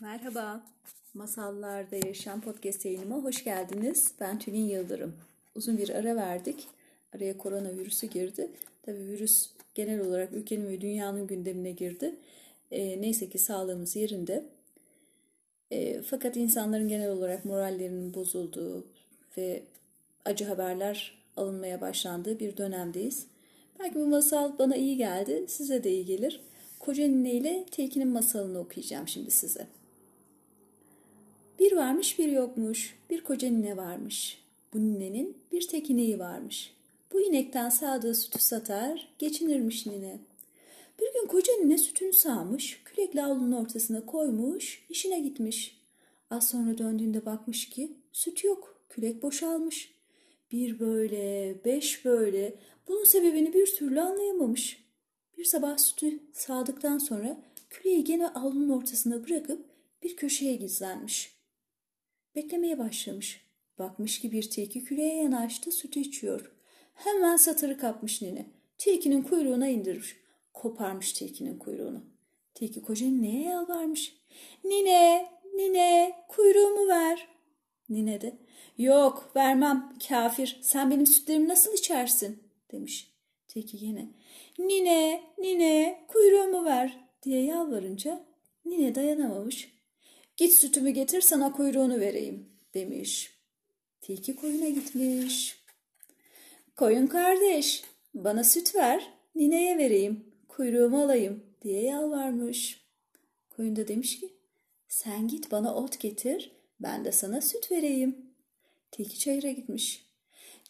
Merhaba, Masallarda Yaşam Podcast yayınıma hoş geldiniz. Ben Tülin Yıldırım. Uzun bir ara verdik. Araya koronavirüsü girdi. Tabii virüs genel olarak ülkenin ve dünyanın gündemine girdi. E, neyse ki sağlığımız yerinde. E, fakat insanların genel olarak morallerinin bozulduğu ve acı haberler alınmaya başlandığı bir dönemdeyiz. Belki bu masal bana iyi geldi, size de iyi gelir. Koca ile Tilki'nin masalını okuyacağım şimdi size. Bir varmış bir yokmuş, bir koca nine varmış. Bu ninenin bir tek ineği varmış. Bu inekten sağdığı sütü satar, geçinirmiş nine. Bir gün koca nine sütünü sağmış, külekle avlunun ortasına koymuş, işine gitmiş. Az sonra döndüğünde bakmış ki süt yok, külek boşalmış. Bir böyle, beş böyle, bunun sebebini bir türlü anlayamamış. Bir sabah sütü sağdıktan sonra küleği gene avlunun ortasına bırakıp bir köşeye gizlenmiş. Beklemeye başlamış. Bakmış ki bir tilki küreye yanaştı sütü içiyor. Hemen satırı kapmış nine. Tilkinin kuyruğuna indirmiş. Koparmış tilkinin kuyruğunu. Tilki koca neye yalvarmış. Nine, nine kuyruğumu ver. Nine de yok vermem kafir sen benim sütlerimi nasıl içersin demiş. Tilki yine nine, nine kuyruğumu ver diye yalvarınca nine dayanamamış. Git sütümü getir sana kuyruğunu vereyim demiş. Tilki koyuna gitmiş. Koyun kardeş bana süt ver nineye vereyim kuyruğumu alayım diye yalvarmış. Koyun da demiş ki sen git bana ot getir ben de sana süt vereyim. Tilki çayıra gitmiş.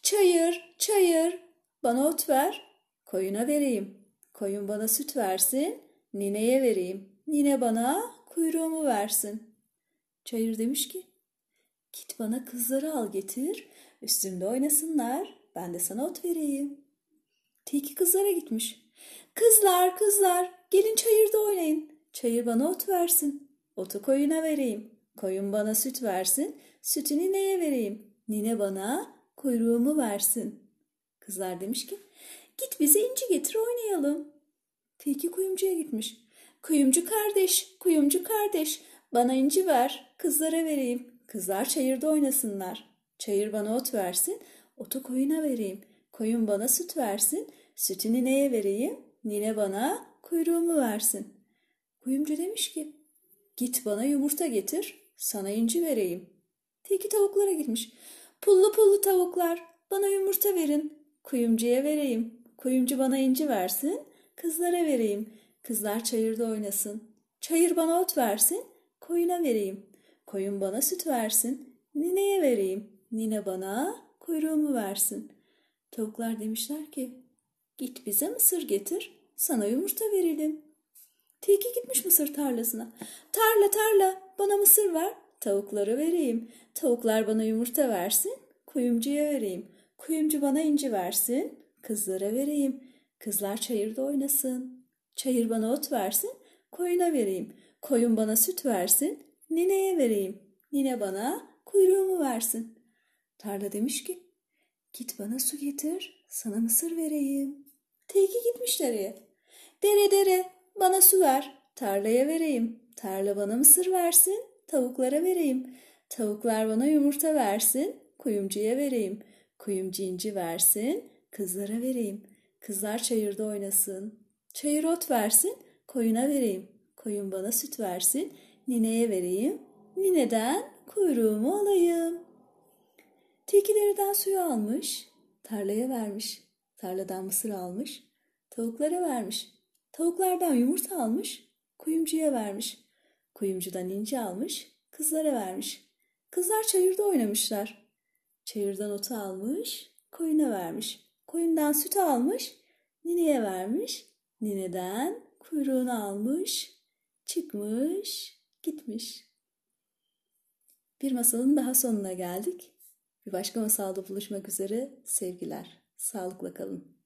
Çayır çayır bana ot ver koyuna vereyim. Koyun bana süt versin nineye vereyim. Nine bana kuyruğumu versin. Çayır demiş ki git bana kızları al getir üstümde oynasınlar ben de sana ot vereyim. Tilki kızlara gitmiş. Kızlar kızlar gelin çayırda oynayın. Çayır bana ot versin. Otu koyuna vereyim. Koyun bana süt versin. Sütünü neye vereyim? Nine bana kuyruğumu versin. Kızlar demiş ki git bize inci getir oynayalım. Tilki kuyumcuya gitmiş. Kuyumcu kardeş, kuyumcu kardeş bana inci ver, kızlara vereyim. Kızlar çayırda oynasınlar. Çayır bana ot versin, otu koyuna vereyim. Koyun bana süt versin, sütünü neye vereyim? Nine bana kuyruğumu versin. Kuyumcu demiş ki, git bana yumurta getir, sana inci vereyim. Tilki tavuklara gitmiş. Pullu pullu tavuklar, bana yumurta verin, kuyumcuya vereyim. Kuyumcu bana inci versin, kızlara vereyim. Kızlar çayırda oynasın. Çayır bana ot versin, koyuna vereyim. Koyun bana süt versin. Nineye vereyim. Nine bana kuyruğumu versin. Tavuklar demişler ki git bize mısır getir sana yumurta verelim. Tilki gitmiş mısır tarlasına. Tarla tarla bana mısır ver tavuklara vereyim. Tavuklar bana yumurta versin kuyumcuya vereyim. Kuyumcu bana inci versin kızlara vereyim. Kızlar çayırda oynasın. Çayır bana ot versin koyuna vereyim. Koyun bana süt versin, nineye vereyim. Nine bana kuyruğumu versin. Tarla demiş ki, git bana su getir, sana mısır vereyim. Tilki gitmiş dereye. Dere dere, bana su ver, tarlaya vereyim. Tarla bana mısır versin, tavuklara vereyim. Tavuklar bana yumurta versin, kuyumcuya vereyim. Kuyumcu inci versin, kızlara vereyim. Kızlar çayırda oynasın. Çayır ot versin, koyuna vereyim. Koyun bana süt versin, nineye vereyim. Nineden kuyruğumu alayım. Tilkilerden suyu almış, tarlaya vermiş. Tarladan mısır almış, tavuklara vermiş. Tavuklardan yumurta almış, kuyumcuya vermiş. Kuyumcudan inci almış, kızlara vermiş. Kızlar çayırda oynamışlar. Çayırdan otu almış, koyuna vermiş. Koyundan sütü almış, nineye vermiş. Nineden kuyruğunu almış, çıkmış, gitmiş. Bir masalın daha sonuna geldik. Bir başka masalda buluşmak üzere sevgiler. Sağlıkla kalın.